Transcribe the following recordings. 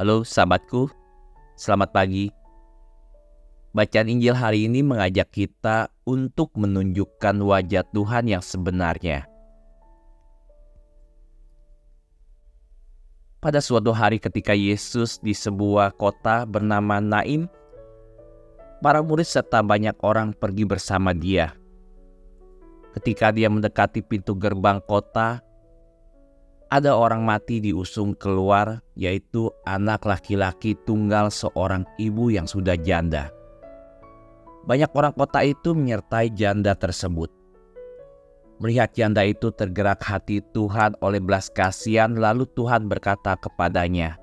Halo sahabatku, selamat pagi. Bacaan Injil hari ini mengajak kita untuk menunjukkan wajah Tuhan yang sebenarnya. Pada suatu hari ketika Yesus di sebuah kota bernama Naim, para murid serta banyak orang pergi bersama dia. Ketika dia mendekati pintu gerbang kota, ada orang mati diusung keluar, yaitu anak laki-laki tunggal seorang ibu yang sudah janda. Banyak orang kota itu menyertai janda tersebut. Melihat janda itu tergerak hati Tuhan oleh belas kasihan, lalu Tuhan berkata kepadanya,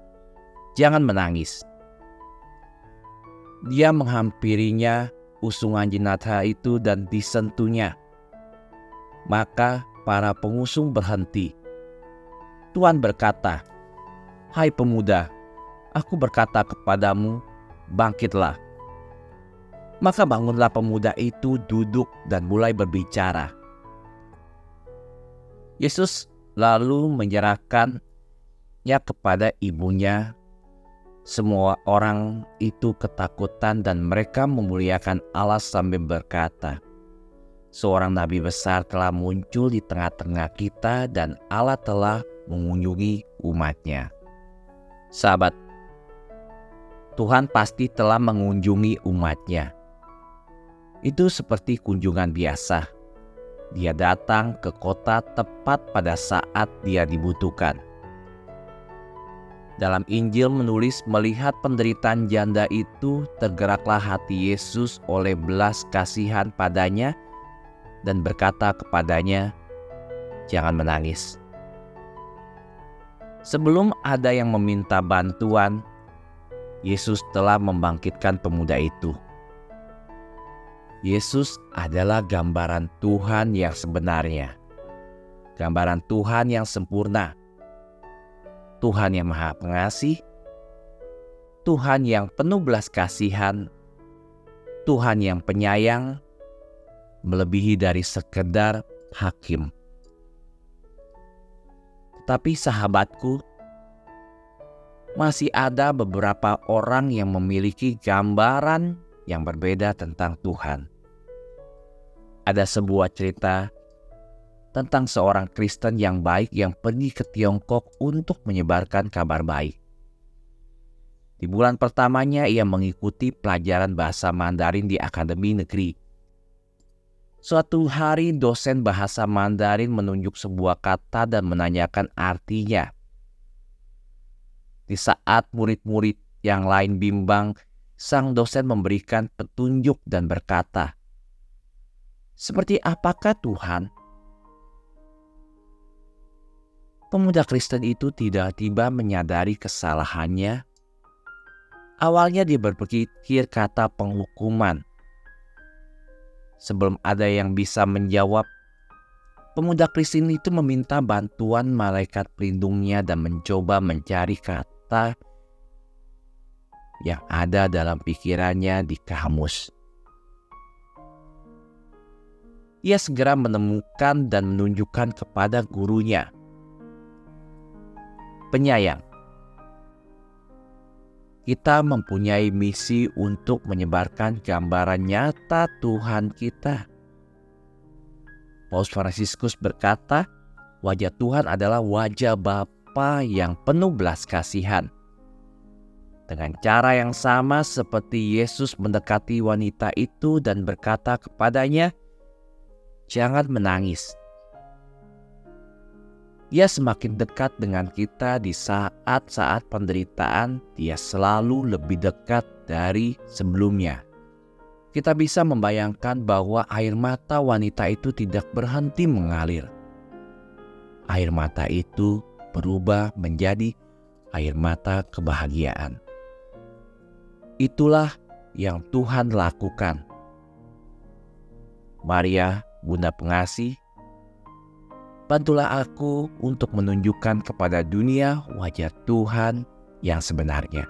"Jangan menangis." Dia menghampirinya usungan jenazah itu dan disentuhnya. Maka para pengusung berhenti Tuhan berkata, "Hai pemuda, aku berkata kepadamu, bangkitlah." Maka bangunlah pemuda itu duduk dan mulai berbicara. Yesus lalu menyerahkannya kepada ibunya. Semua orang itu ketakutan dan mereka memuliakan Allah sambil berkata, Seorang nabi besar telah muncul di tengah-tengah kita dan Allah telah mengunjungi umatnya. Sahabat, Tuhan pasti telah mengunjungi umatnya. Itu seperti kunjungan biasa. Dia datang ke kota tepat pada saat dia dibutuhkan. Dalam Injil menulis melihat penderitaan janda itu tergeraklah hati Yesus oleh belas kasihan padanya dan berkata kepadanya, "Jangan menangis." Sebelum ada yang meminta bantuan, Yesus telah membangkitkan pemuda itu. Yesus adalah gambaran Tuhan yang sebenarnya, gambaran Tuhan yang sempurna, Tuhan yang Maha Pengasih, Tuhan yang penuh belas kasihan, Tuhan yang penyayang, melebihi dari sekedar hakim. Tapi sahabatku, masih ada beberapa orang yang memiliki gambaran yang berbeda tentang Tuhan. Ada sebuah cerita tentang seorang Kristen yang baik yang pergi ke Tiongkok untuk menyebarkan kabar baik. Di bulan pertamanya ia mengikuti pelajaran bahasa Mandarin di Akademi Negeri Suatu hari dosen bahasa Mandarin menunjuk sebuah kata dan menanyakan artinya. Di saat murid-murid yang lain bimbang, sang dosen memberikan petunjuk dan berkata, "Seperti apakah Tuhan?" Pemuda Kristen itu tidak tiba menyadari kesalahannya. Awalnya dia berpikir kata penghukuman, Sebelum ada yang bisa menjawab, pemuda Kristen itu meminta bantuan malaikat pelindungnya dan mencoba mencari kata yang ada dalam pikirannya di kamus. Ia segera menemukan dan menunjukkan kepada gurunya. Penyayang, kita mempunyai misi untuk menyebarkan gambaran nyata Tuhan kita. Paus Fransiskus berkata, wajah Tuhan adalah wajah Bapa yang penuh belas kasihan. Dengan cara yang sama seperti Yesus mendekati wanita itu dan berkata kepadanya, "Jangan menangis." Ia semakin dekat dengan kita di saat-saat penderitaan, dia selalu lebih dekat dari sebelumnya. Kita bisa membayangkan bahwa air mata wanita itu tidak berhenti mengalir. Air mata itu berubah menjadi air mata kebahagiaan. Itulah yang Tuhan lakukan. Maria, Bunda Pengasih, Bantulah aku untuk menunjukkan kepada dunia wajah Tuhan yang sebenarnya.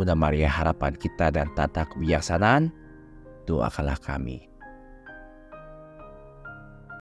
Bunda Maria harapan kita dan tata kebijaksanaan, doakanlah kami.